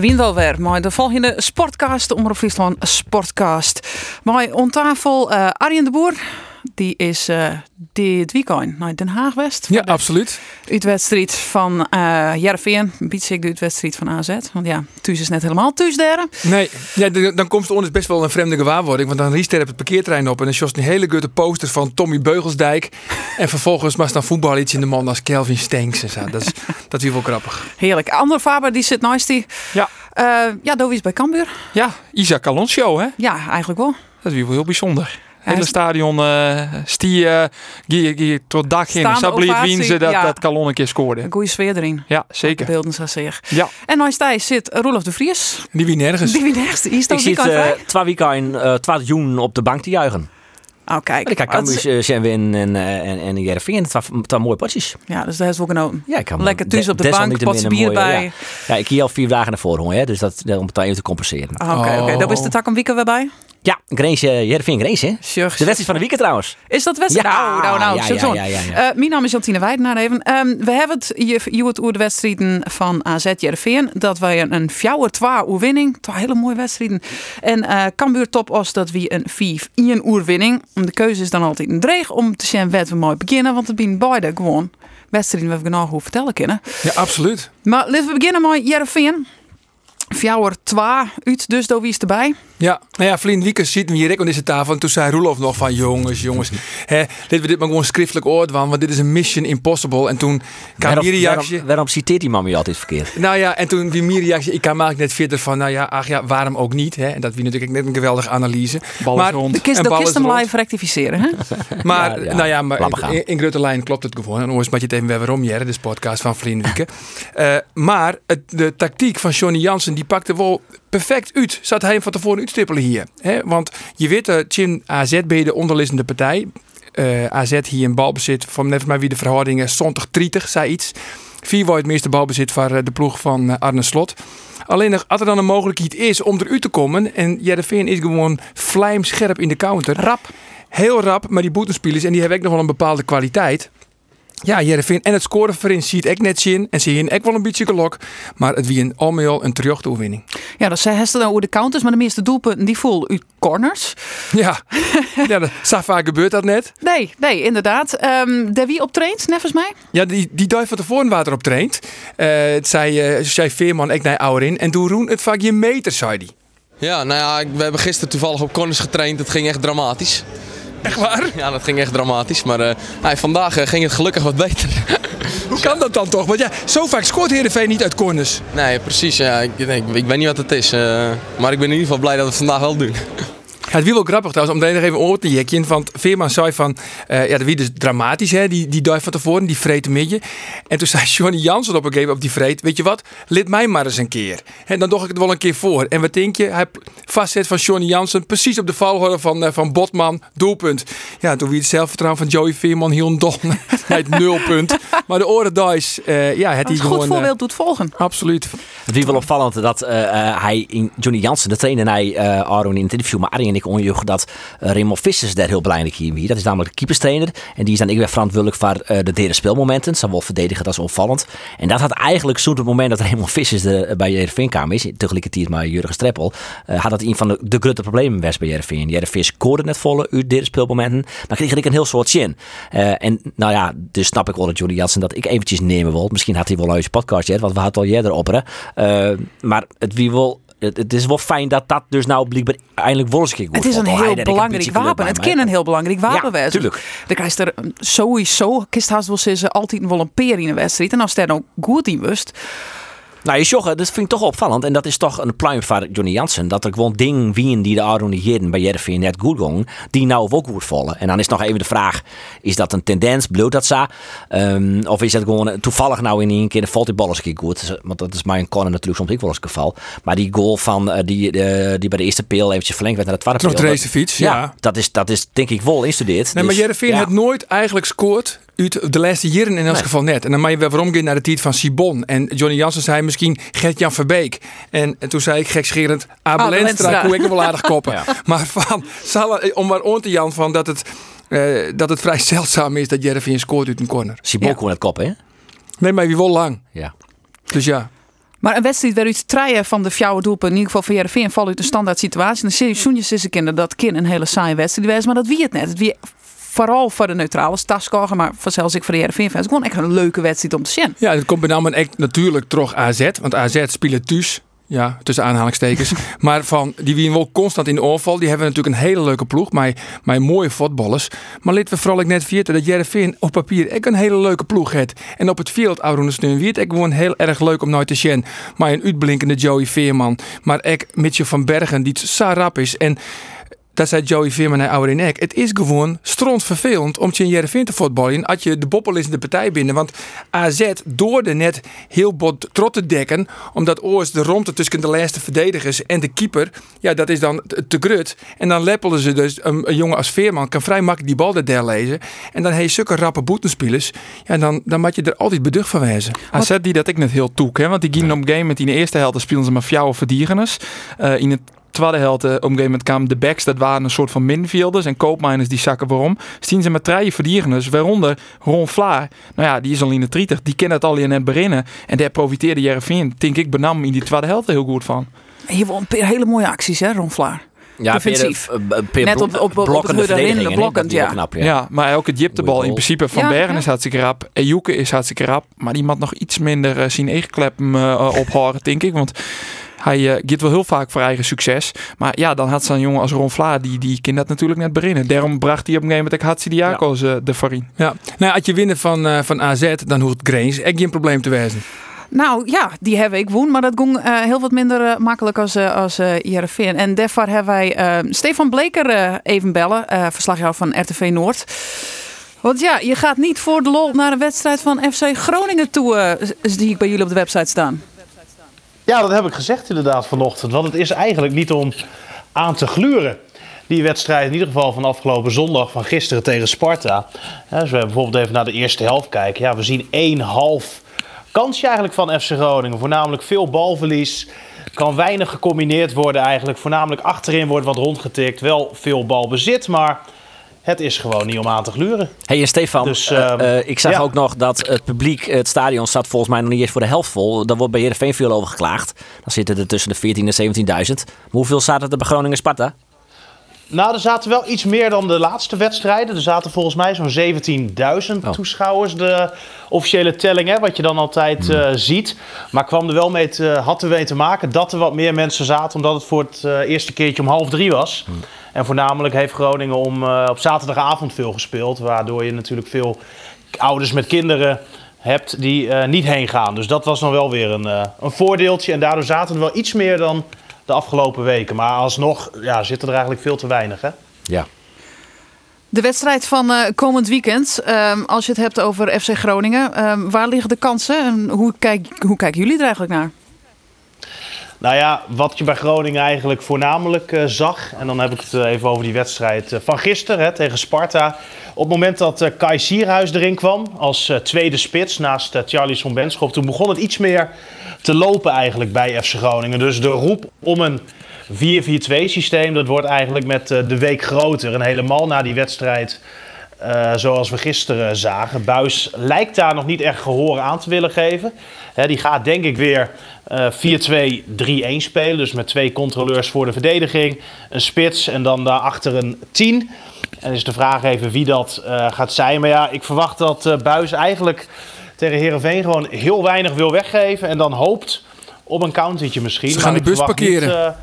De wind wel weer, maar de volgende sportcast, Omroep Friesland Sportcast. Maar on tafel uh, Arjen de Boer, die is uh, dit weekend naar Den Haag West. Ja, absoluut. Uitwedstrijd van uh, biedt ik de uitwedstrijd van AZ. Want ja, thuis is net helemaal thuis. Nee, ja, dan komt het ons best wel een vreemde gewaarwording. Want dan riest er het parkeertrein op en dan just een hele grote poster van Tommy Beugelsdijk. en vervolgens maar dan voetbal iets in de man als Kelvin Stenks en zo. Dat is, dat is wel grappig. Heerlijk. Andere Faber die zit naast die. Ja. Uh, ja, Dowie is bij Cambuur. Ja, Isaac Alonso hè? Ja, eigenlijk wel. Dat is wel heel bijzonder. Het hele stadion uh, stie uh, tot dak in. Zo bleef ze dat, ja. dat Kalon een keer scoorde. Een goede sfeer erin. Ja, zeker. Beelden zo zeer. Ja. En naast Thijs zit Roelof de Vries. Die wie nergens. Die wie nergens. Is Ik zit uh, twee weken in uh, 12 juni op de bank te juichen. Oh, kijk. Ik kan dus zijn win en en en Jereveen. Het waren mooie potjes. Ja, dus dat is wel genoten. Ja, ik kan Lekker thuis op de bank, potje bier bij. Ja. ja, ik hier al vier dagen naar voren, hè, dus dat om het even te compenseren. Oké, oké. Okay, okay. Dat is de tak een week weer bij. Ja, Grace, Jervin Grace, hè? Sure. De wedstrijd van de weekend trouwens. Is dat wedstrijd? Ja, nou, nou, nou. ja, ja, ja, ja, ja. Uh, mijn naam is Jantine Weidenaar even. Um, we hebben het, je, je het over de wedstrijden van AZ Jervin. Dat wij een, een 4-2 oerwinning. Twee hele mooie wedstrijden. En uh, Cambuur Top Os, dat we een 4-1 oerwinning. De keuze is dan altijd een dreig om te zien wat we mooi beginnen. Want het zijn beide gewoon wedstrijden waar we genoeg over vertellen kunnen. Ja, absoluut. Maar laten we beginnen met Jervin. Fjouwer 2 uit, dus daar wie is erbij. Ja, nou ja, Vlien Wiekers zitten we hier aan deze tafel. En toen zei Roelof nog van, jongens, jongens, hè, dit we dit maar gewoon schriftelijk oord van, want dit is een mission impossible. En toen kwam waarom, die reactie... Waarom, waarom citeert die man je altijd verkeerd? Nou ja, en toen wie mijn reactie, ik kan maak net verder van, nou ja, ach ja, waarom ook niet? Hè? En dat wie natuurlijk net een geweldige analyse. Bal maar, rond. De kist, de kist hem live rectificeren, hè? maar, ja, ja, nou ja, maar in, in grote lijn klopt het gewoon. En anders moet je het even weer waarom, Jerry, dus podcast van Vlien Wieken. uh, maar het, de tactiek van Johnny Jansen, die pakte wel perfect uit. Zat hij van tevoren uitstippelen hier. He, want je weet, uh, Chin AZ je de onderliggende partij. Uh, AZ hier in balbezit van net maar wie de verhoudingen 70-30, zei iets. Vier wordt het meeste balbezit voor de ploeg van Arne Slot. Alleen nog, als er dan een mogelijkheid is om eruit te komen. En Jereveen is gewoon vlijmscherp in de counter. Rap. Heel rap, maar die boetenspielers en die hebben ook nog wel een bepaalde kwaliteit. Ja, Jereveen en het scoren voorin ziet ik net zien en zie je ook wel een beetje gelok. Maar het wie een almeel een terugtoewinning. Ja, dat zei Hester dan over de counters, maar de meeste doelpunten die vol uit corners. Ja, ja dat, vaak gebeurt dat net. Nee, nee, inderdaad. Um, de wie op traint, nevens mij? Ja, die, die duif van tevoren water op traint. Uh, het zei, uh, zei Veerman, ik naar Ouwerin. En toen Roen het vaak je meter, zei die. Ja, nou ja, we hebben gisteren toevallig op corners getraind. Het ging echt dramatisch. Echt waar? Ja, dat ging echt dramatisch. Maar uh, hey, vandaag uh, ging het gelukkig wat beter. Hoe kan dat dan toch? Want ja, zo vaak scoort Heerenveen niet uit corners. Nee, precies. Ja. Ik, ik, ik weet niet wat het is. Uh, maar ik ben in ieder geval blij dat we het vandaag wel doen. Ja, het wie wel grappig trouwens, om er nog even oor te jekken. Want Veerman zei van, uh, ja, dat wie dus dramatisch, hè, die, die duif van tevoren, die vreet een midje. En toen zei Johnny Jansen op een gegeven op die vreet, weet je wat, lid mij maar eens een keer. En dan doe ik het wel een keer voor. En wat denk je, hij vastzet van Johnny Jansen, precies op de valhoorde van, uh, van Botman, doelpunt. Ja, toen wie het zelfvertrouwen van Joey Veerman heel dom, het nulpunt. Maar de oren dice, uh, ja, het is gewoon... goed voorbeeld doet volgen. Absoluut. Het is wel opvallend dat hij, in Johnny Jansen, de trainer, en hij, Aaron in het interview, maar Arjen en ik onjucht dat uh, Raymond Vissers daar heel belangrijk wie. Dat is namelijk de keeperstrainer. En die is dan ik weer verantwoordelijk voor uh, de derde speelmomenten. Zowel verdedigen als opvallend. En dat had eigenlijk zo'n het moment dat Raymond Vissers er bij Jereveen kwam is. Tegelijkertijd maar Jurgen Streppel. Had dat een van de, de grote problemen was bij Jereveen. Jereveen scoorde net volle uit derde speelmomenten. Maar kreeg ik een heel soort zin. en nou ja, dus snap ik wel dat Johnny Jansen dat ik eventjes nemen wil. Misschien had hij wel je podcast, want we hadden al eerder opperen. maar het wie wel het, het, is wel fijn dat dat dus nou blijkbaar eindelijk eens goed Het is een heel belangrijk wapen. Het kan een heel belangrijk wapen ja. Tuurlijk. Dan krijg je er sowieso, kist haast wel zeggen, altijd wel een peer in een wedstrijd. En als er nou goed in wust. Nou, je zegt, dat vind ik toch opvallend. En dat is toch een pluim van Johnny Jansen. Dat er gewoon dingen wien die de Aron bij Jervin net goed gingen, die nou ook goed vallen. En dan is nog even de vraag, is dat een tendens? Bloot dat zo? Um, of is dat gewoon toevallig nou in één keer, de valt die bal eens een keer goed. Want dat is mijn corner natuurlijk soms ook wel eens het geval. Maar die goal van, uh, die, uh, die bij de eerste peel eventjes verlengd werd naar de tweede peel. Nog de fiets, ja. ja. dat, is, dat is denk ik wel instudeerd. Nee, dus, maar Jervin ja. heeft nooit eigenlijk scoort uit de laatste jaren in elk nee. geval net. En dan mag je weer waarom gaan naar de tijd van Sibon. En Johnny Jansen zei misschien Gert-Jan Verbeek. En, en toen zei ik gekscherend Abel Enstra, hoe ik hem wel aardig koppen. ja. Maar van, om maar on te Jan van dat het, uh, dat het vrij zeldzaam is dat Jervin scoort uit een corner. Sibon kon het koppen, hè? Nee, maar wie wel lang. Ja. Dus ja. Maar een wedstrijd waaruit treien van de fjouwe doelpen, in ieder geval van Jereveen, valt uit een standaard situatie. Dan zie je Soenjes is een kinder dat kind een hele saaie wedstrijd was, maar dat wie het net. Het wie vooral voor de neutrale stafscorger, maar zelfs ik voor de Jereveen fans gewoon echt een leuke wedstrijd om te zien. Ja, dat komt bij name echt natuurlijk toch AZ, want AZ spelen thuis ja, tussen aanhalingstekens. maar van, die wie wel constant in de oorval. Die hebben natuurlijk een hele leuke ploeg. Met, met mooie voetballers. Maar laten we vooral ik net vieren dat Jereveen op papier ook een hele leuke ploeg heeft. En op het veld, wie het ik gewoon heel erg leuk om nooit te zien. Maar een uitblinkende Joey Veerman. Maar ik Mitchell van Bergen, die zo rap is. En dat zei Joey Veerman naar Oude Nek. Het is gewoon stront vervelend om je in Jereveen te voetballen. Als je de boppel is in de partij binnen. Want AZ door de net heel bot trot te dekken. Omdat oors de romte tussen de laatste verdedigers en de keeper. Ja, dat is dan te grut. En dan leppelen ze dus. Een, jongen als Veerman kan vrij makkelijk die bal der lezen. En dan heeft zulke rappe boetenspelers. Ja, dan, dan moet je er altijd beducht van wezen. AZ die dat ik net heel toek. Hè? Want die gingen op game met in de eerste helft spelen ze maar fjouwe verdiereners. Uh, in het tweede helft uh, op een gegeven moment kwamen de backs, dat waren een soort van minfielders. En koopminers die zakken waarom. Zien ze met drie verdieners, waaronder Ron Vlaar. Nou ja, die is al in de 30, die kent het al in net beginnen. En daar profiteerde Jereveen, denk ik, benam in die tweede helft heel goed van. Hier won een hele mooie acties, hè, Ron Vlaar. Ja, defensief. Per, Net op, op, op, op het de blokkend, ja. Knap, ja. ja. maar ook het jiptebal in principe van ja, Bergen is hartstikke rap. En Joeke is hartstikke rap. Maar die moet nog iets minder uh, zien egenkleppen uh, ophoren, denk ik. Want hij uh, gaat wel heel vaak voor eigen succes. Maar ja, dan had zo'n jongen als Ron Vla, die, die kan dat natuurlijk net beginnen. Daarom bracht hij op een gegeven moment Hatsidiakos ja. uh, de farin. Ja, nou als je winnen van, uh, van AZ, dan hoeft Grains echt geen probleem te wezen. Nou ja, die hebben ik woon, maar dat ging uh, heel wat minder uh, makkelijk als, uh, als uh, En daarvoor hebben wij Stefan Bleker even bellen, verslagjouwer van RTV Noord. Want ja, je gaat niet voor de lol naar een wedstrijd van FC Groningen toe, die ik bij jullie op de website staan. Ja, dat heb ik gezegd inderdaad vanochtend. Want het is eigenlijk niet om aan te gluren. Die wedstrijd in ieder geval van afgelopen zondag van gisteren tegen Sparta. Ja, we bijvoorbeeld even naar de eerste helft kijken. Ja, we zien één half kansje eigenlijk van FC Groningen. Voornamelijk veel balverlies. Kan weinig gecombineerd worden eigenlijk. Voornamelijk achterin wordt wat rondgetikt. Wel veel balbezit, maar het is gewoon niet om aan te gluren. hey, Stefan, dus, uh, ik zag ook nog dat het publiek, het stadion zat volgens mij nog niet eens voor de helft vol. Daar wordt bij Heerenveen veel over geklaagd. Dan zitten er tussen de 14.000 en 17.000. Maar hoeveel zaten er bij Groningen Sparta? Nou, er zaten wel iets meer dan de laatste wedstrijden. Er zaten volgens mij zo'n 17.000 toeschouwers. De officiële telling, hè, wat je dan altijd uh, ziet. Maar kwam er wel mee te, had er mee te maken dat er wat meer mensen zaten. Omdat het voor het uh, eerste keertje om half drie was. Hmm. En voornamelijk heeft Groningen om, uh, op zaterdagavond veel gespeeld. Waardoor je natuurlijk veel ouders met kinderen hebt die uh, niet heen gaan. Dus dat was nog wel weer een, uh, een voordeeltje. En daardoor zaten er wel iets meer dan de afgelopen weken. Maar alsnog ja, zitten er eigenlijk veel te weinig. Hè? Ja. De wedstrijd van uh, komend weekend, um, als je het hebt over FC Groningen, um, waar liggen de kansen en hoe, kijk, hoe kijken jullie er eigenlijk naar? Nou ja, wat je bij Groningen eigenlijk voornamelijk uh, zag. En dan heb ik het uh, even over die wedstrijd uh, van gisteren hè, tegen Sparta. Op het moment dat Kai Sierhuis erin kwam als tweede spits naast Charlie van Benschop. Toen begon het iets meer te lopen eigenlijk bij FC Groningen. Dus de roep om een 4-4-2 systeem, dat wordt eigenlijk met de week groter. En helemaal na die wedstrijd uh, zoals we gisteren zagen. Buis lijkt daar nog niet echt gehoor aan te willen geven. He, die gaat denk ik weer uh, 4-2-3-1 spelen. Dus met twee controleurs voor de verdediging. Een spits en dan daarachter een 10. En is de vraag even wie dat uh, gaat zijn. Maar ja, ik verwacht dat Buis eigenlijk tegen Herenveen gewoon heel weinig wil weggeven. En dan hoopt op een countertje misschien. Ze gaan die bus parkeren.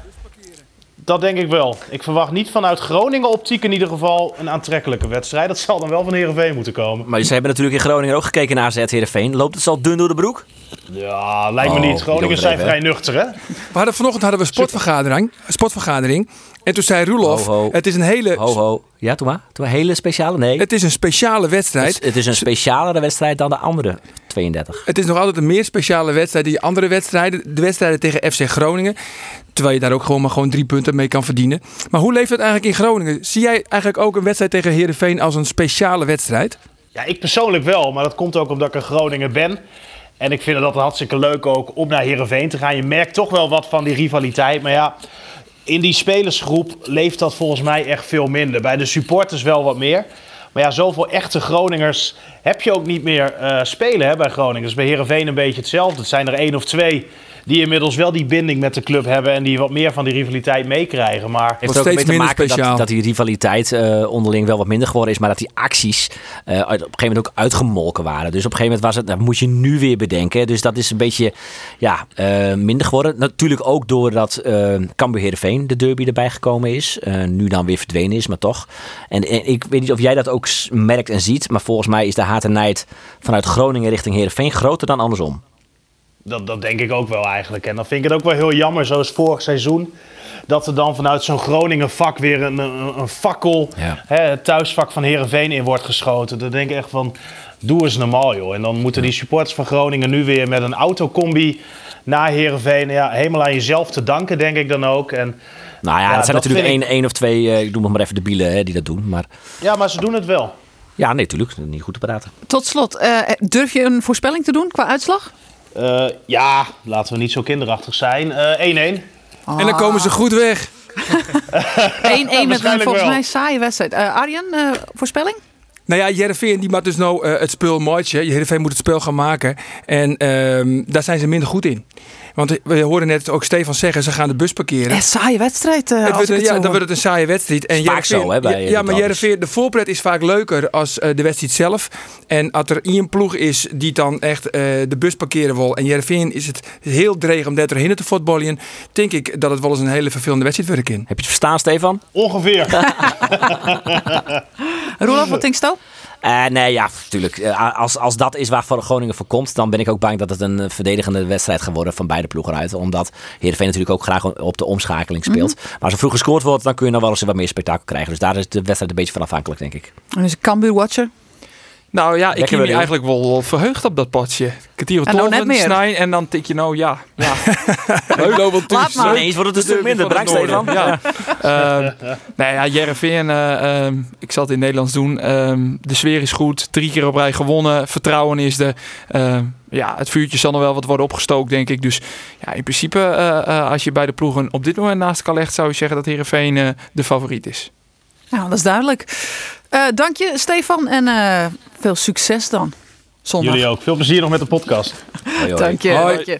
Dat denk ik wel. Ik verwacht niet vanuit Groningen optiek in ieder geval een aantrekkelijke wedstrijd. Dat zal dan wel van Heerenveen moeten komen. Maar ze hebben natuurlijk in Groningen ook gekeken naar AZ Heerenveen. Loopt het al dun door de broek? Ja, lijkt me niet. Oh, Groningen zijn vrij nuchter, hè? We hadden vanochtend hadden we een sportvergadering. sportvergadering. En toen zei Roelof, het is een hele... Ho, ho. Ja, toen maar. Toen een hele speciale? Nee. Het is een speciale wedstrijd. Het is, het is een specialere wedstrijd dan de andere 32. Het is nog altijd een meer speciale wedstrijd dan die andere wedstrijden. De wedstrijden tegen FC Groningen. Terwijl je daar ook gewoon maar gewoon drie punten mee kan verdienen. Maar hoe leeft het eigenlijk in Groningen? Zie jij eigenlijk ook een wedstrijd tegen Heerenveen als een speciale wedstrijd? Ja, ik persoonlijk wel. Maar dat komt ook omdat ik een Groningen ben. En ik vind altijd hartstikke leuk ook om naar Heerenveen te gaan. Je merkt toch wel wat van die rivaliteit. Maar ja, in die spelersgroep leeft dat volgens mij echt veel minder. Bij de supporters wel wat meer. Maar ja, zoveel echte Groningers heb je ook niet meer uh, spelen hè, bij Groningen. Dus bij Herenveen een beetje hetzelfde. Het zijn er één of twee die inmiddels wel die binding met de club hebben en die wat meer van die rivaliteit meekrijgen. Maar heeft ook steeds mee te maken dat, dat, die rivaliteit uh, onderling wel wat minder geworden is, maar dat die acties uh, op een gegeven moment ook uitgemolken waren. Dus op een gegeven moment was het, dat moet je nu weer bedenken. Dus dat is een beetje ja, uh, minder geworden. Natuurlijk ook doordat uh, Cambuur Heerenveen de derby erbij gekomen is. nu dan weer verdwenen is, maar toch. En, en, ik weet niet of jij dat ook merkt en ziet, maar volgens mij is de haat en nijd vanuit Groningen richting Heerenveen groter dan andersom. Dat, dat denk ik ook wel eigenlijk. En dan vind ik het ook wel heel jammer, zoals vorig seizoen. Dat er dan vanuit zo'n Groningen vak weer een, een, een fakkel, hè, het thuisvak van Herenveen in wordt geschoten. Dan denk ik echt van, doe eens normaal joh. En dan moeten die supporters van Groningen nu weer met een autocombi naar Herenveen. Ja, helemaal aan jezelf te danken, denk ik dan ook. En, nou ja, ja dat zijn natuurlijk één, één of twee, uh, ik doe nog maar even de bielen hè, die dat doen. Maar... Ja, maar ze doen het wel. Ja, nee, natuurlijk. Niet goed te praten. Tot slot, uh, durf je een voorspelling te doen qua uitslag? Uh, ja, laten we niet zo kinderachtig zijn. 1-1. Uh, En dan komen ze goed weg. 1-1 met een volgens mij saaie wedstrijd. Uh, Arjen, voorspelling? Nou ja, Jereveen die maakt dus nou het speel matchen. Jereveen moet het spel gaan maken. En ehm, daar zijn ze minder goed in. Want we horen net ook Stefan zeggen, ze gaan de bus parkeren. Een saaie wedstrijd. Uh, het het ja, dan wordt het een saaie wedstrijd. En vaak zo, hè, bij Ja, maar Jereveen, de voorpret is vaak leuker als uh, de wedstrijd zelf. En als er een ploeg is die dan echt uh, de bus parkeren wil. En Jereveen is het heel dreig om dat erheen te voetballen. Denk ik dat het wel eens een hele vervelende wedstrijd wordt in. Heb je het verstaan, Stefan? Ongeveer. Roelof, wat denk je uh, nee, ja, natuurlijk. Uh, als, als dat is waar Groningen voor komt, dan ben ik ook bang dat het een verdedigende wedstrijd gaat worden van beide ploegen uit. Omdat Heerenveen natuurlijk ook graag op de omschakeling speelt. Mhm. Maar als er vroeg gescoord wordt, dan kun je nog wel eens wat meer spektakel krijgen. Dus daar is de wedstrijd een beetje van afhankelijk, denk ik. En is Cambuur Watcher? Nou ja, ik heb me eigenlijk wel verheugd op dat potje. Kwartier of tolven, snijden en dan tik je nou ja. ja. Leuk over Laat maar. Ineens wordt het een stuk minder. Bedankt Stefan. Ja. uh, nou ja, Jereveen, uh, um, ik zal het in Nederlands doen. Um, de sfeer is goed. Drie keer op rij gewonnen. Vertrouwen is er. Uh, ja, het vuurtje zal nog wel wat worden opgestookt, denk ik. Dus ja, in principe, uh, als je bij de ploegen op dit moment naast elkaar legt, zou je zeggen dat Herenveen de favoriet is. Nou, dat is duidelijk. Uh, dank je, Stefan. En uh, veel succes dan. Zondag. Jullie ook. Veel plezier nog met de podcast. dank je. Dank je.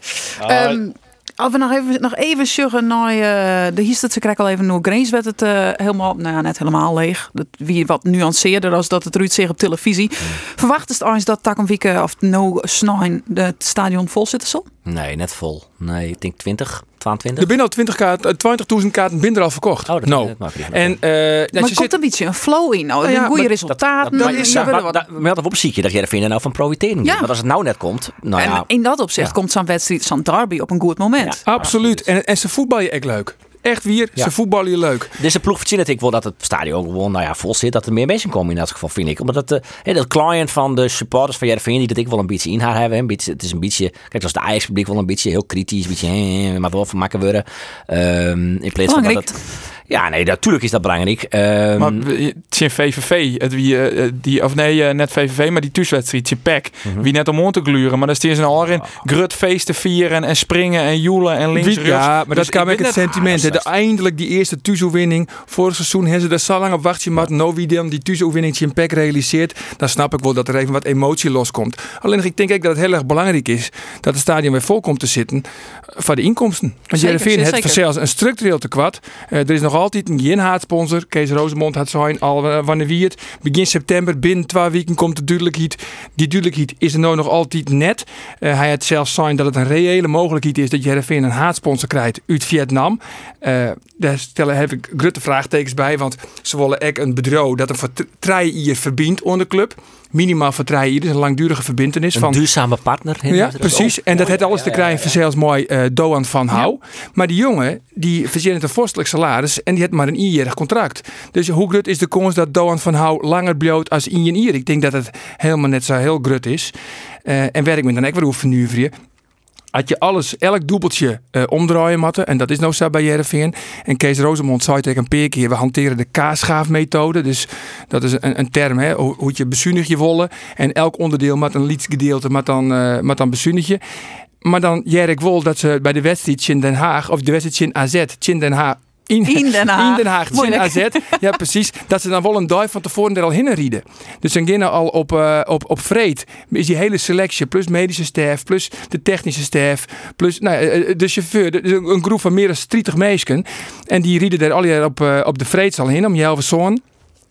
Um, als we nog even, nog even zeggen naar uh, de hiest ze krijgen al even nog Grace werd het uh, helemaal, nou ja, net helemaal leeg. Dat, wie wat nuanceerder als dat het Ruud zegt op televisie. Mm. Verwacht is het dat tak een week of no snijn het stadion vol zit zo? Nee, net vol. Nee, ik denk 20. 22? Er binnen al 20 kaarten, 20.000 kaarten binnen al verkocht. Oh, dat, no. dat En, uh, maar er komt een beetje een flow in. Nou, ja, goede resultaten. Dat, dat, is, ja, maar, wat... maar dat zie je dat jij er vinden nou van profiteren. Ja. Maar als het nou net komt. Nou en ja. in dat opzicht komt zo'n wedstrijd, zo'n derby op een goed moment. Absoluut. En, en ze voetbal je echt leuk echt weer. Ze voetballen je leuk. Deze ploeg verdient ik wil dat het stadion gewoon nou ja, vol zit. Dat er meer mensen komen in dat geval, vind ik. Omdat uh, dat client van de supporters van Jervin, die dat ik wel een beetje in haar hebben. Een beetje, het is een beetje, kijk, als de Ajax-publiek wel een beetje heel kritisch. Een beetje, maar wel van maken worden. Um, in plaats van dat het... Ja, nee, natuurlijk is dat belangrijk. Um, maar het is VVV, het wie, uh, die, of nee, uh, net VVV, maar die thuiswedstrijd, je pack. Mm -hmm. Wie net om te gluren, maar dan staan ze al in grut feesten vieren en springen en joelen en links wie, Ja, maar dus dat kan ik het sentiment. Ah, de, eindelijk die eerste thuisoverwinning. Vorig seizoen hebben ze er zo lang op wachten, maar no wie dan die thuisoverwinning in pack realiseert, dan snap ik wel dat er even wat emotie loskomt. Alleen ik denk ik dat het heel erg belangrijk is dat het stadion weer vol komt te zitten voor de inkomsten. Want Jereveen heeft zelfs een structureel tekort. Uh, er is nog altijd een ginhaatsponsor. Kees Rosemond had zijn al uh, wanneer wie het. Begin september, binnen twee weken komt de duidelijkheid. Die duidelijkheid is er nou nog altijd net. Uh, hij had zelfs zijn dat het een reële mogelijkheid is dat Jereveen een haatsponsor krijgt uit Vietnam. Uh, daar stellen heb ik grote vraagtekens bij, want ze willen echt een bedrijf dat een vertrouwen hier verbindt onder de club minimaal vertrouwen hier. Dus een langdurige verbindenis. Een van, duurzame partner. Ja, precies. En dat heeft alles te krijgen van zelfs mooi uh, Doan van Hou. Maar die jongen, die verzint een vorstelijk salaris en die heeft maar een eenjarig contract. Dus hoe groot is de kans dat Doan van Hou langer bloot als in je Ik denk dat het helemaal net zo heel grut is. Uh, en werk met dan ook weer had je alles, elk doelpeltje uh, omdraaien matten. En dat is nou zo bij. En Kees Rosemond zei tegen een paar we hanteren de kaasschaafmethode. Dus dat is een, een term, hè, hoe, je bezuinig je wollen. En elk onderdeel met een lietsgedeelte met dan, uh, met dan bezuinig je. Maar dan Jerk Wol dat ze bij de wedstrijd in Den Haag, of de wedstrijd in AZ, in Den Haag, In, in Den Haag. In Den Haag. AZ. Ja, precies. Dat ze dan wel een dag van tevoren er al heen rieden. Dus dan beginnen al op, uh, op, op vreed. Is die hele selectie, plus medische staf, plus de technische staf, plus nou, eh, de chauffeur. De, een groep van meer dan 30 meisken. En die rieden er al op, uh, op de vreedsal heen om zoon.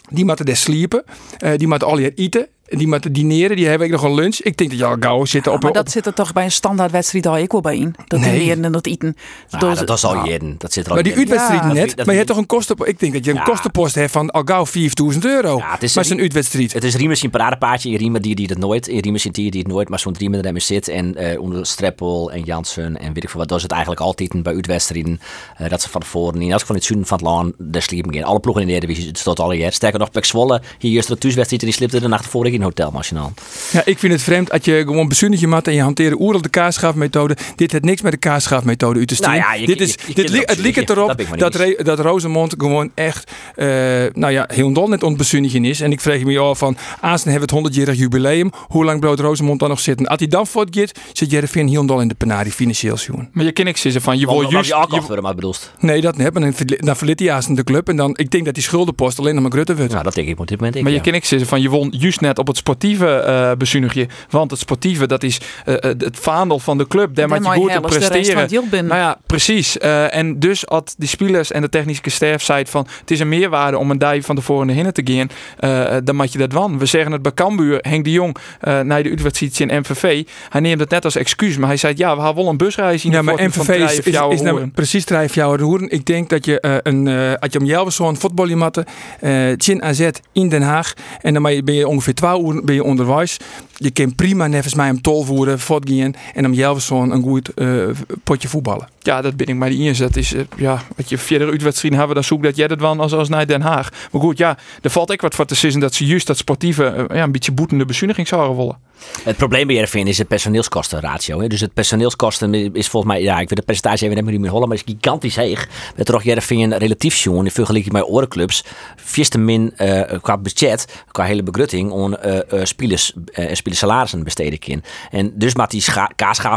Die moeten daar sliepen. Uh, die moeten al eten die met dineren, die hebben ik nog een lunch. Ik denk dat al gauw zitten op... Maar dat zit er toch bij een standaard wedstrijd al ik wel bij in. Dat nee. dineren en dat eten. Nou, dat, dat is al jeden. Dat zit er al Maar die uitwedstrijd net. maar je hebt toch een kosten... Ik denk dat je een kostenpost hebt van al gauw 4000 euro. Ja, het is maar een uitwedstrijd. Het is Riemers een paradepaardje. In Riemer die, die het nooit. In Riemers die die het nooit. Maar zo'n Riemer er zit. En uh, onder Streppel en Jansen en weet ik veel wat. Dat is het eigenlijk altijd bij uitwedstrijden. Uh, dat ze van tevoren in elk van het zuiden van het land. Daar sliepen geen. Alle ploegen in de Eredivisie. Het staat al hier. Sterker nog, Pek Zwolle. Hier is de thuiswedstrijd. En die slipte de nacht voor ik in Hotel Nationaal. Ja, ik vind het vreemd dat je gewoon bezunnetje mat en je hanteert oerlijk de kaasschaafmethode. Dit heeft niks met de kaasschaafmethode uit te sturen. Nou ja, dit is, dit het liep erop dat, dat, dat Rosemond gewoon echt, uh, nou ja, heel dol net ontbezunniging is. En ik vraag me af van, Aasten hebben het 100-jarig jubileum. Hoe lang brood Rosemond dan nog zitten? Als hij dan voortgaat, zit Jereveen heel dol in de penari financieel zien. Maar je ken ik zeggen van, je wil juist... Je maar bedoelst. Nee, dat niet. Dan, dan verliet hij Aasten de club. En dan, ik denk dat die schuldenpost alleen nog maar Grutte wordt. Nou, dat denk ik op dit moment. maar je ken ik zeggen van, je won juist net op het sportieve uh, Want het sportieve, dat is uh, het vaandel van de club. Daar moet je goed te presteren. Nou ja, precies. Uh, en dus had die spelers en de technische staf zei van... het is een meerwaarde om een dij van tevoren naar te gaan. Uh, dan moet je dat wan. We zeggen het bij Cambuur, Henk de Jong, uh, naar de uitwedstrijd in MVV. Hij neemt het net als excuus. Maar hij zei, ja, we hebben wel een busreis in Ja, maar MVV is, is, is nou precies drijf jouw roeren. Ik denk dat je uh, een... Uh, als je om jou zo'n voetbalmatten, uh, Chin AZ in Den Haag. En dan ben je ongeveer 12 uur ben je onderwijs je kan prima nevens mij hem tol voeren, voortgaan en om Jelverson een goed uh, potje voetballen. Ja, dat ben ik maar die inzet. Is, uh, ja, wat je verder uitwedstrijden hebben, dan zoek dat jij dat wel als, als naar Den Haag. Maar goed, ja, er valt ik wat voor te zeggen dat ze juist dat sportieve, uh, ja, een beetje boetende bezuiniging zouden willen. Het probleem bij RFN is het personeelskostenratio. Hè. Dus het personeelskosten is volgens mij, ja, ik weet de percentage even niet meer hollen, maar is gigantisch heeg. Met toch JRVN relatief jongen, in vergelijking met orenclubs, vierste min uh, qua budget, qua hele begrutting, uh, uh, spelers, uh, spelers salarissen besteden in. En dus maakt die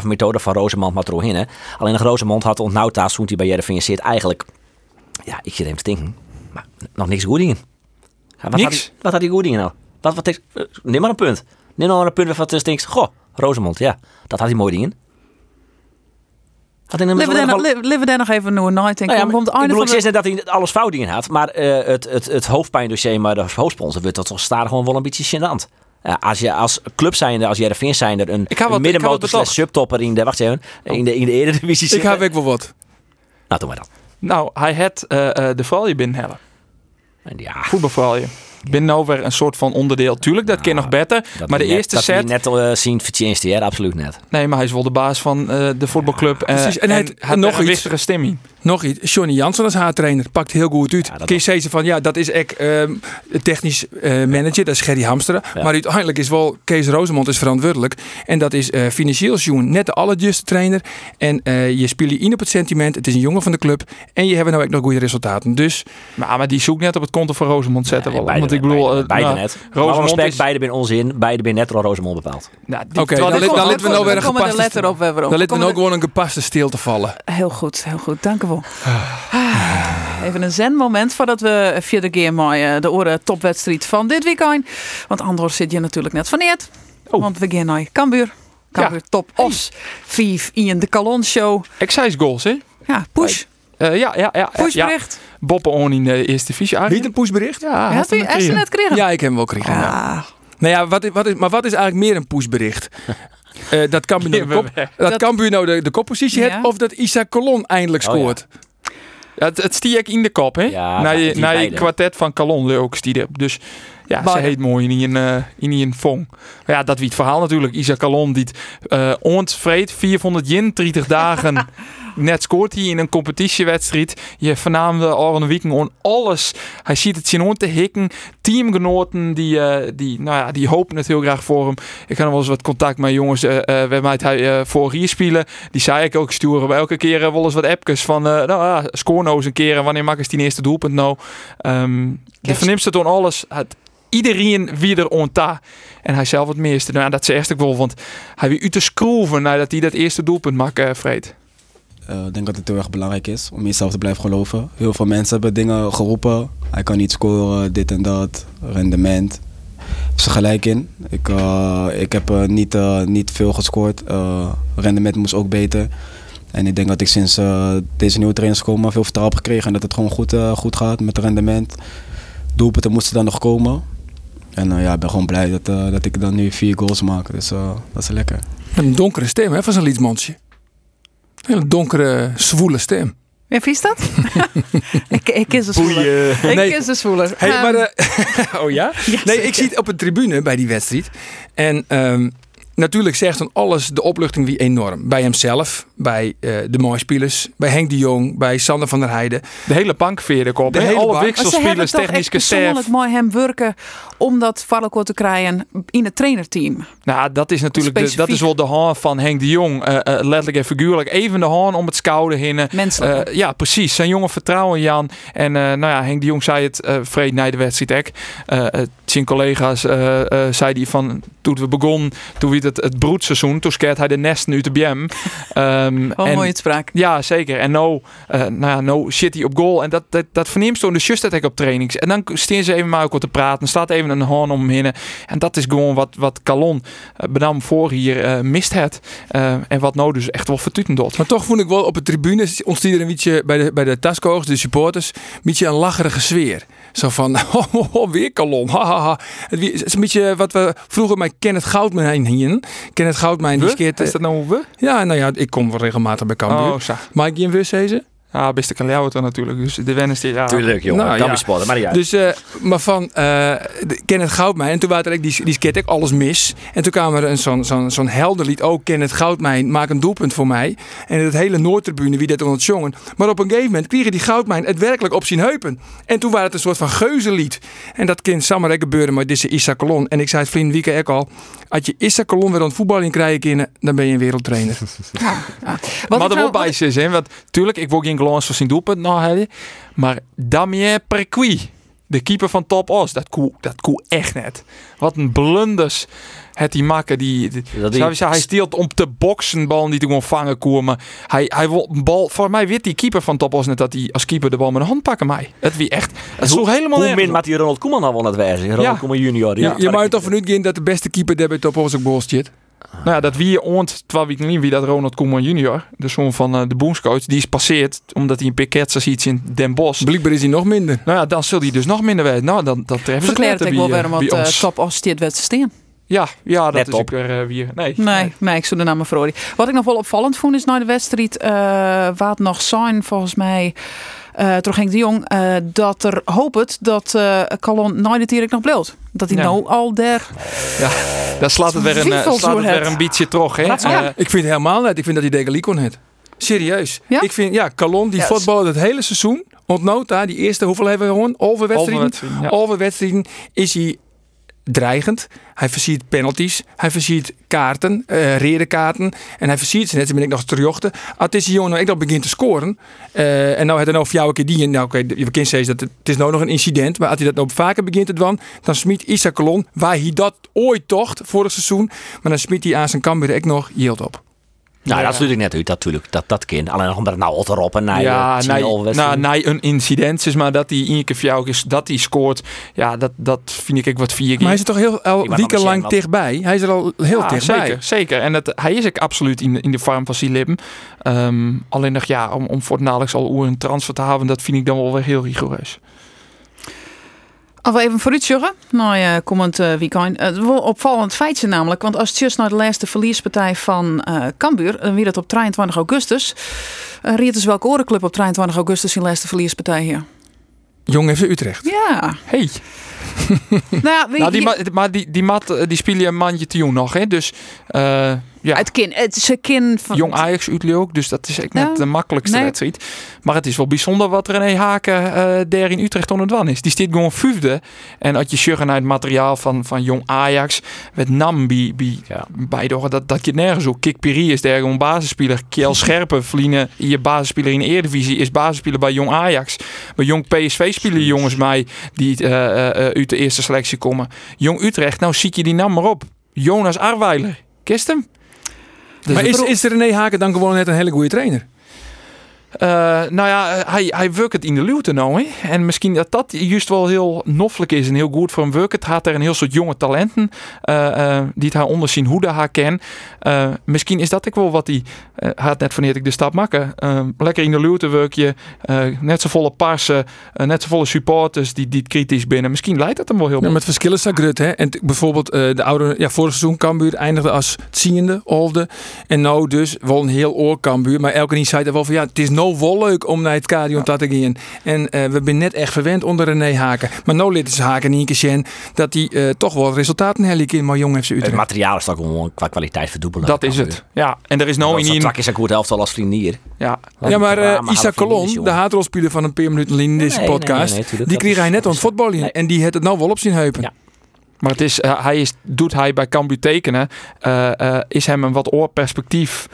methode van Rosemond maar Alleen nog Rosemond had ontnauwd daar toen hij bij JRVN zit eigenlijk, ja, ik zit even te denken, maar nog niks goedingen. Ja, wat, niks? Had die, wat had die goedingen nou? Wat, wat is, neem maar een punt. Neem nou een punt waarvan je denkt, goh, Rosemond, ja, dat had hij mooi dingen. Leven daar nog even nooit nou ja, maar, ik bedoel, ik dat hij alles fout dingen had, maar uh, het, het, het hoofdpijndossier, maar de hoofdsponsor wordt dat toch staan gewoon wel een beetje gênant. Uh, als je als club zijnde, als Jereveen zijnde, een, een middenmotor slash subtopper in de, wacht even, in de, in de Eredivisie zitten. Ik heb ik wel wat. Nou, doe maar dat. Nou, hij had uh, de valje binnenhellen. Ja. Voetbalvalje ben nou weer een soort van onderdeel. Tuurlijk, dat kan nog beter. maar de eerste dat set... Dat net uh, zien verdienst hij, absoluut net. Nee, maar hij is wel de baas van uh, de voetbalclub. Ja, precies. En, en hij nog een iets. stemming. Nog iets. Johnny Jansen als haar trainer pakt heel goed uit. Ja, Kun je zeggen van ja, dat is echt um, technisch uh, manager, dat is Gerry Hamsteren. Ja. Maar uiteindelijk is wel Kees Rosemond is verantwoordelijk. En dat is uh, financieel Joen net de allerjuiste trainer. En je speelt je in op het sentiment. Het is een jongen van de club. En je hebt nou ook nog goede resultaten. Dus... Maar, maar die zoekt net op het konto van Rosemond zetten. Wel. Want ik bedoel, beide, beide nou, net. Rosemond respect, is... beide zijn onzin. Beide zijn net door Rosemond bepaald. Nou, Oké, okay, dan, dan, dan laten we nou weer een gepaste... Dan laten we nou gewoon een gepaste stil te vallen. Heel goed, heel goed. Dank u wel. Ah, even een zenmoment voordat we via de keer mooi de oren topwedstrijd van dit weekend. Want anders zit je natuurlijk net van neert. Oh. Want we gaan naar Cambuur. Cambuur top os. Vief in de Calon show. Excise goals, hè? Ja, push. Uh, ja, ja, ja. Pushbericht. Ja. Boppen on in de eerste divisie. Niet een pushbericht? Ja, had hij het net gekregen? Ja, ik heb hem wel gekregen. Ah. Ja. Nou ja, wat, wat is, maar wat is eigenlijk meer een pushbericht? uh, dat Cambuur nou de, kop, dat, dat Cambuur nou de, de koppositie ja. heeft of dat Isaac Colon eindelijk scoort. Oh, ja. Ja, het, het stiek in de kop, hè? Ja, na je, na je kwartet van Calon ook stiek. Dus ja, maar, ze heet mooi in een, uh, in een fong. Maar ja, dat wie het verhaal natuurlijk. Isaac Calon die uh, ontvreed 400 yin 30 dagen net scoort hij in een competitiewedstrijd. Je vernaamde al een week on alles. Hij ziet het zien te hikken. Teamgenoten die, uh, die, nou ja, die hopen het heel graag voor hem. Ik heb nog wel eens wat contact met jongens. Uh, uh, we hebben hij voor hier spelen. Die zei ik ook sturen. Elke keer wel eens wat appjes van. nou ja, score nou eens een keer. En wanneer maak ik die eerste doelpunt nou? Um, de vernimt het on alles. Het, iedereen wie er onta. En hij zelf het meeste. Nou, dat is echt wel, want hij weer u te schroeven nadat hij dat eerste doelpunt maakt, uh, Vreed. ik denk dat het heel erg belangrijk is om jezelf te blijven geloven. Heel veel mensen hebben dingen geroepen. Hij kan niet scoren, dit en dat, rendement. Ze gelijk in. Ik, ik heb niet, niet veel gescoord. rendement moest ook beter. En ik denk dat ik sinds deze nieuwe trainers komen veel vertrouwen heb gekregen. En dat het gewoon goed, goed gaat met rendement. Doelpunten moesten dan nog komen. En ja, ik ben gewoon blij dat, dat ik dan nu vier goals maak. Dus dat is lekker. Een donkere stem hè, van zijn liedmondje. Een hele donkere, zwoele stem. Ja, vies dat? ik, ik is een zwoeler. Ik nee. is een zwoeler. Hey, maar, uh, oh ja? nee, ik zie het op een tribune bij die wedstrijd. En um, natuurlijk zegt dan alles, de opluchting wie enorm. Bij hemzelf, bij uh, de mooispelers, bij Henk de Jong, bij Sander van der Heijden. De hele bank veerde op. De hele alle wisselspelers, technische staf. persoonlijk mooi hem werken om dat Valko te krijgen in het trainerteam. Nou, dat is natuurlijk de, dat is wel de hand van Henk de Jong. Uh, uh, letterlijk en figuurlijk. Even de hand om het schouder heen. Menselijk. ja, precies. Zijn jongen vertrouwen Jan. En nou ja, Henk de Jong zei het uh, vreed na de wedstrijd. zijn collega's zei die van toen we begonnen, toen het, het broedseizoen, toen skeert hij de nest nu te BM. Um, Wel mooie spraak. Ja, zeker. En no, uh, nou ja, no shit hij op goal. En dat, dat, dat verneemt toen de dat ik op trainings. En dan steen ze even maar ook wat te praten. staat even een hoorn om hem heen. En dat is gewoon wat, wat Calon uh, benam voor hier uh, mist het. Uh, en wat nou dus echt wel vertuten doet. Maar toch vond ik wel op de tribune ontstond er een beetje bij de, bij de Tasco's, de supporters, een beetje een lacherige sfeer. Zo van, oh, oh, oh weer Calon. Ha, ha, ha. Het is een beetje wat we vroeger met Kenneth Goudman hier. Kenneth Goudman, die skeert... Is dat nou we? Ja, nou ja, ik kom wel regelmatig bij Cambuur. Oh, Mag ik je een wus ja, beste kan Leeuwen natuurlijk. Dus de wennis die ja. Tuurlijk, jongen. Nou, kan ja. maar ja. Dus, uh, maar van uh, Kenneth Goudmijn. En toen waren er die, die sket ik alles mis. En toen kwam er een zo'n zo'n zo'n helderlied. Ook Kenneth Goudmijn, maak een doelpunt voor mij. En het hele Noordtribune, wie dat het jongen. Maar op een gegeven moment kregen die Goudmijn het werkelijk op zijn heupen. En toen was het een soort van geuzenlied. En dat kind samen gebeuren maar dit is Issa Colon. En ik zei het vriend Wieke ook al. Als je Issa Colon weer aan het voetballen krijgen, dan ben je een wereldtrainer. Ja, ja. Wat maar er wel bij is, hè. Want tuurlijk, ik word geen glans van zijn doelpunt nou Maar Damien Perqui, de keeper van Top Os, dat koe, dat koe echt net. Wat een blunders het die maken. Die, die, hij steelt om te boksen bal die te vangen komen. Hij, hij wil een bal. Voor mij weet die keeper van Top Os net dat hij als keeper de bal met een hand pakken mij. Het wie echt. Het sloeg helemaal Hoe min die Ronald Koeman al wel het wijze. Ronald ja. Koeman junior. Ja, je mag toch vanuit gaan dat de beste keeper daar bij Top Os ook bol zit. Nou ja, dat wie ont, terwijl ik niet wie dat Ronald Koeman junior, de zoon van uh, de boomscoach, die is passeerd omdat hij een piket ziet in Den Bosch. Blijkbaar is hij nog minder. Nou ja, dan zul hij dus nog minder weten. Nou, dan, dat treffen ze Verklaart ik wel waarom wat uh, top. Ja, ja, dat is ook weer uh, weer. Nee, nee, nee, ik zou de naam voor. Wat ik nog wel opvallend vond is naar de wedstrijd, uh, wat nog zijn volgens mij. Uh, ging de Jong uh, dat er hoopt dat uh, Calon nooit het nog bleef. Dat hij ja. nou al der. Ja, daar slaat het weer een, slaat het weer een beetje terug. Hè? Ja. ik vind het helemaal net. Ik vind dat hij Degalie kon het. Serieus. Ja? Ik vind, ja, Calon die yes. voetbalde het hele seizoen. Ontnota, die eerste, hoeveel hebben we gewoon? Overwedstrijden. Overwedstrijden is hij dreigend. Hij versiert penalties. Hij versiert kaarten, uh, redenkaarten. En hij versiert ze net, ben ik nog terugjochten. Als deze jongen nou echt nog begint te scoren. Uh, en nou het er nou voor jou een keer die. Nou, oké, okay, je steeds dat het, is nou nog een incident. Maar als hij dat nou vaker begint te doen, dan smiet Issa Colon, waar hij dat ooit tocht, vorig seizoen. Maar dan smiet hij aan zijn kamber echt nog yield op. Nou, dat sluit ik net uit, natuurlijk. Dat, dat kind. Alleen nog omdat het nou erop en naar ja, nee, nou, nee, een incident is, maar dat hij één keer voor jou is, dat hij scoort. Ja, dat, dat vind ik wat vier keer. Maar hij is er toch heel al wekenlang dichtbij. Hij is er al heel ja, dichtbij. Zeker, zeker. En dat, hij is ook absoluut in, in de vorm van Silibben. Um, alleen nog ja, om, om voortdurend al een transfer te hebben, dat vind ik dan wel weer heel rigoureus. We even vooruit zeggen, nou ja, komend uh, weekend. Het wel opvallend feitje namelijk, want als het just naar de laatste verliespartij van uh, Cambuur, dan wie dat op 23 augustus. Uh, riet dus welke orenclub op 23 augustus in laatste verliespartij hier? Jong even Utrecht. Ja. Hey. nou ja, nou, die, maar die, die mat die speel je een mandje te jong nog, hè? Dus uh, ja. Het, kind, het is een kind van... Jong Ajax ook, dus dat is echt net de makkelijkste nee. wedstrijd. Maar het is wel bijzonder wat René Haken uh, daar in Utrecht onder het is. Die stiet gewoon vijfde. En als je sjuggen naar het materiaal van, van Jong Ajax, met Nam bij, bij, ja. bij dat, dat je nergens ook. Kik Piri is daar gewoon basisspeler. Kiel Scherpen, Vlienen, je basisspeler in de Eredivisie, is basisspeler bij Jong Ajax. Bij Jong PSV spelen jongens mij die uh, uh, uit de eerste selectie komen. Jong Utrecht, nou zie je die naam maar op. Jonas Arweiler. Kist hem? Dus maar is, is René Haken dan gewoon net een hele goede trainer? Uh, nou ja, hij, hij werkt in de luwte nou. Hè? En misschien dat dat juist wel heel noffelijk is en heel goed voor hem werkt. Had er een heel soort jonge talenten uh, uh, die het haar onderzien hoe de haar ken. misschien is dat ook wel wat hij had net wanneer ik de stap maken. lekker in de luwte werk je. net zo volle parsen, net zo volle supporters die, die kritisch binnen. Misschien leidt dat hem wel heel ja, Met verschillen staat Grut. Hè? En bijvoorbeeld de oude, ja, vorig seizoen Cambuur eindigde als tiende, olfde. En nou dus wel een heel oor Cambuur. Maar elke die zei er wel van ja, het is nou wel leuk om naar het stadion te gaan. En uh, we zijn net echt verwend onder René Haken. Maar nou lid is Haken niet keer dat hij uh, toch wel resultaten herliek in maar jong heeft Het materiaal is toch gewoon qua kwaliteit verdubbelen. Dat is het. Ja, en er is nou in. Strak is een goed helft al als vriendier. Ja, ja maar uh, Isa Colon, de haatrolspeler van een paar minuten in deze podcast, die kreeg hij net aan het voetballen. En die heeft het nou wel op zijn heupen. Ja. Maar het is, hij is, doet hij bij Cambuur tekenen, is hem een wat oorperspectief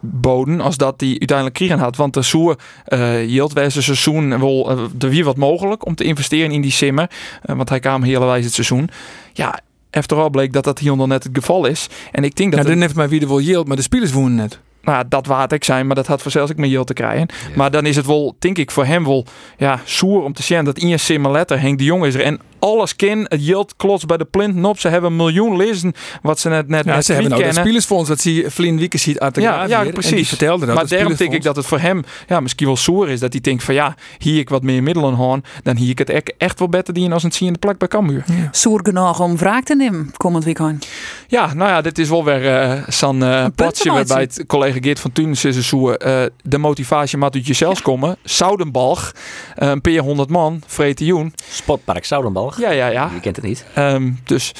boden als dat die uiteindelijk kriegen had. Want de Soer uh, hield wijze seizoen wel uh, de wie wat mogelijk om te investeren in die simmer. want hij kwam hele wijze het seizoen. Ja, al bleek dat dat hier nog net het geval is. En ik denk dat. Ja, dan heeft maar wie er wel yield, maar de spelers wonen net nou, dat waard ik zijn, maar dat had vanzelfs ik mijn yield te krijgen. Maar dan is het wel, denk ik, voor hem wel ja, soer om te zien dat in je simulator Henk de Jong is er. En alles ken, het yield klots bij de plint nop. Ze hebben een miljoen lezen wat ze net net ja, net ze hebben nou de spielersfonds, dat zie je Vlien Wiekes ziet uit de ja, ja, precies. En die vertelde dat. Maar daarom denk ik dat het voor hem ja, misschien wel soer is. Dat hij denkt van ja, hier ik wat meer middelen hoorn, dan hier ik het echt, echt wel beter die als een zien in de plak bij Cambuur. Ja. Soer genoeg om wraak te nemen komend weekend. Ja, nou ja, dit is wel weer uh, San uh, potje waarbij het collega Geert van Tunis is zo uh, de motivatie moet uit jezelf komen. Zoudenbalg, uh, een paar honderd man, Vreetioen. Sportpark Zoudenbalg. Ja, ja, ja. Je kent het niet. Um, dus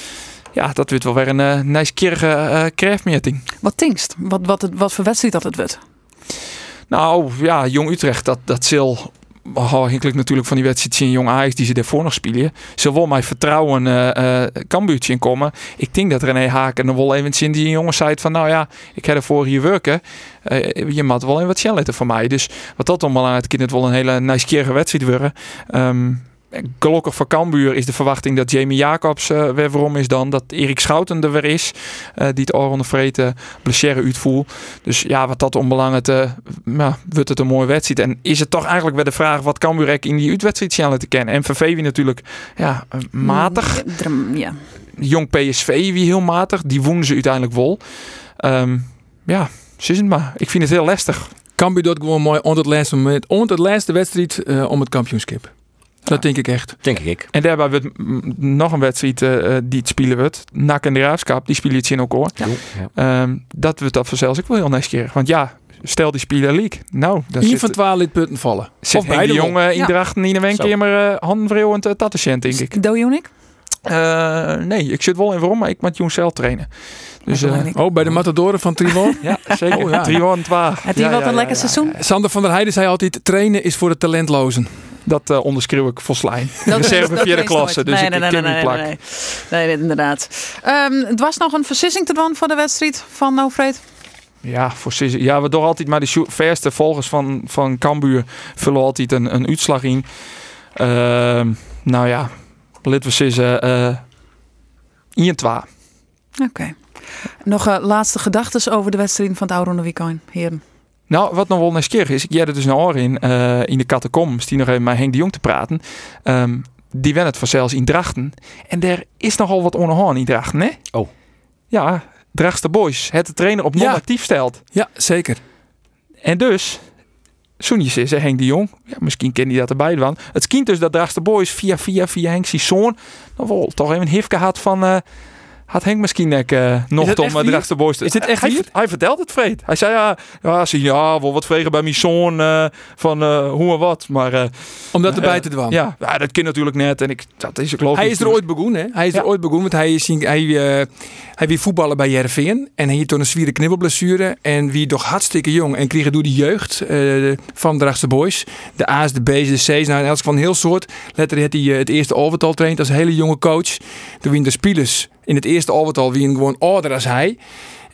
ja, dat wordt wel weer een uh, nieuwsgierige uh, krijfmeting. Wat tinkst? Wat, wat, het, wat voor wedstrijd dat het wordt? Nou ja, Jong Utrecht, dat, dat zal afhankelijk natuurlijk van die wedstrijd in Jong Ajax die ze daarvoor nog spelen. Ze wil mij vertrouwen uh, uh, Kambuurtje in komen. Ik denk dat René Haken nog wel even in die jongens zei van nou ja, ik heb ervoor hier werken. Uh, je moet wel in wat letten voor mij. Dus wat dat allemaal aan het kind het wel een hele nieuwsgierige wedstrijd worden. Um, gelukkig voor Cambuur is de verwachting dat Jamie Jacobs uh, weer waarom is dan. Dat Erik Schouten er weer is. Uh, die het onder vreten blessure uitvoert. Dus ja, wat dat onbelangrijk te, ja, wordt het een mooie wedstrijd. En is het toch eigenlijk weer de vraag wat Cambuur in die uitwedstrijd te kennen. En VV natuurlijk ja, matig. Ja. Jong PSV wie heel matig. Die woenen ze uiteindelijk wel. Um, ja, is het maar. Ik vind het heel lastig. Cambuur doet gewoon mooi onder het laatste moment. Onder het laatste wedstrijd uh, om het kampioenschap. Dat denk ik echt. Denk ik. En daarbij wordt nog een wedstrijd uh, die het spelen wordt. NAC en de Raafschap, die spelen het in ook. Ja. Um, dat wordt dat vanzelfs ook wel heel nieuwsgierig. Want ja, stel die spelen league. Nou, dan Eén van twaalf punten vallen. Zit of bij de jongen in Drachten in een keer maar uh, handvreeuwend uh, denk ik. Doe je ik? Uh, nee, ik zit wel in waarom, maar ik moet Jong zelf trainen. Dus, uh, oh, bij de Matadoren van Trivon? ja, zeker. Oh, ja. Trivon 2. Heb je ja, wat een lekker seizoen? Sander van der Heijden zei altijd, trainen is voor de talentlozen. Dat uh, onderschreeuw ik volslijn. Reserve vierde klasse, dus nee, ik nee, nee, nee, plak. Nee, nee. nee inderdaad. Um, het was nog een versissing te doen voor de wedstrijd van Noufreed. Ja, voor ja, we doen altijd maar de verste volgers van, van Cambuur vullen altijd een, een uitslag in. Uh, nou ja, laten we zeggen uh, 1 2. Oké. Okay. Nog uh, laatste gedachten over de wedstrijd van het Oude Weekend, heren? Nou, wat nog wel nieuwsgierig is, ik jij er dus een oor in, uh, in de catacombs, die nog even met Henk de Jong te praten. Um, die wen het vanzelfs in Drachten. En er is nogal wat onderhoorn in Drachten, hè? Oh. Ja, Drachtste Boys, het de trainer op non-actief stelt. Ja, zeker. En dus, Soenjes is Henk de Jong, ja, misschien ken hij dat erbij van. Het kind dus dat Drachtste Boys via, via, via Henk zoon, nog wel toch even een hif gehad van... Uh, had Henk misschien nek uh, nog om de boys Is dit echt hij, hij, vertelt het vreed. Hij zei ja, ja, zie, ja wel wat vregen bij mijn zoon uh, van uh, hoe en wat. Maar, om dat erbij te doen. Ja, ja, dat kind natuurlijk net. En ik, dat is, ik geloof hij is er ooit begonnen. Hè? Hij is er ooit begonnen, want hij, is, hij, hij weer voetballen bij Jervin. En hij had toen een zwieren knibbelblessure. En wie toch hartstikke jong. En kreeg door de jeugd van de boys. De A's, de B's, de C's. Nou, elk van heel soort. Letterlijk had hij het eerste overtal traind als hele jonge coach. Toen wien de spelers in het eerste overtal wie gewoon ouder als hij.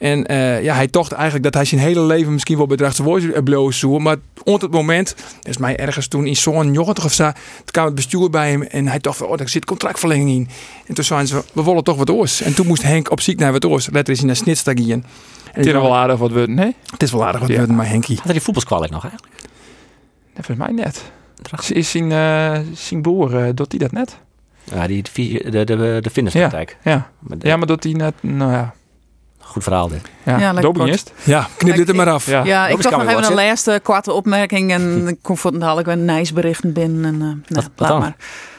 En eh, ja, hij tocht eigenlijk dat hij zijn hele leven misschien wel bedragse woord bloos zo. Maar op het moment, dat is mij ergens toen in zo'n 90 of zo, toen kwam het bestuur bij hem en hij dacht, oh, daar zit contractverlenging in. En toen zeiden ze, we willen toch wat oors. En toen moest Henk op ziek naar wat oors. Letter is hij naar Snitstag in. Het is wel aardig wat we, nee? Het is wel aardig wat we, maar Henkie. Had hij die nog eigenlijk? Nee, volgens mij net. Is zijn, uh, zijn boer, uh, doet hij dat net? Ja, die, de, de, de, de fitnesspraktijk. Ja, ja. Maar, ja, maar doet hij net, nou ja. Goed verhaal dit. Ja, ja Ja, knip dit er maar af. Ja, ja ik toch nog even een laatste kwarte opmerking en ik kom voor dadelijk een nice berichten binnen. En, uh, nou, wat, wat maar.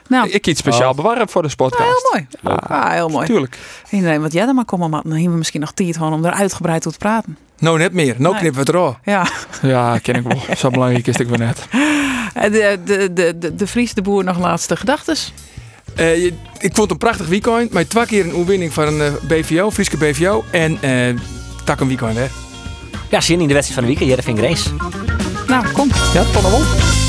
Nou, ik iets speciaal oh. bewaren voor de podcast. Ja, heel mooi. Ja, heel mooi. Tuurlijk. Nee, wat jij dan maar komen, maar dan hebben we misschien nog tijd om er uitgebreid over te praten. Nou, net meer. Nou knippen we het er Ja. Ja, ken ik wel. Zo belangrijk is het weer net. De, de, de, de, de Fries de Boer nog laatste gedachtes? Uh, ik vond het een prachtig weekend. Met twee keer een oefening van een uh, BVO, Frieske BVO. En uh, tak een weekend hè. Ja, zin in de wedstrijd van de weekend. Jervin Grace. Nou, kom. Ja, tot dan wel.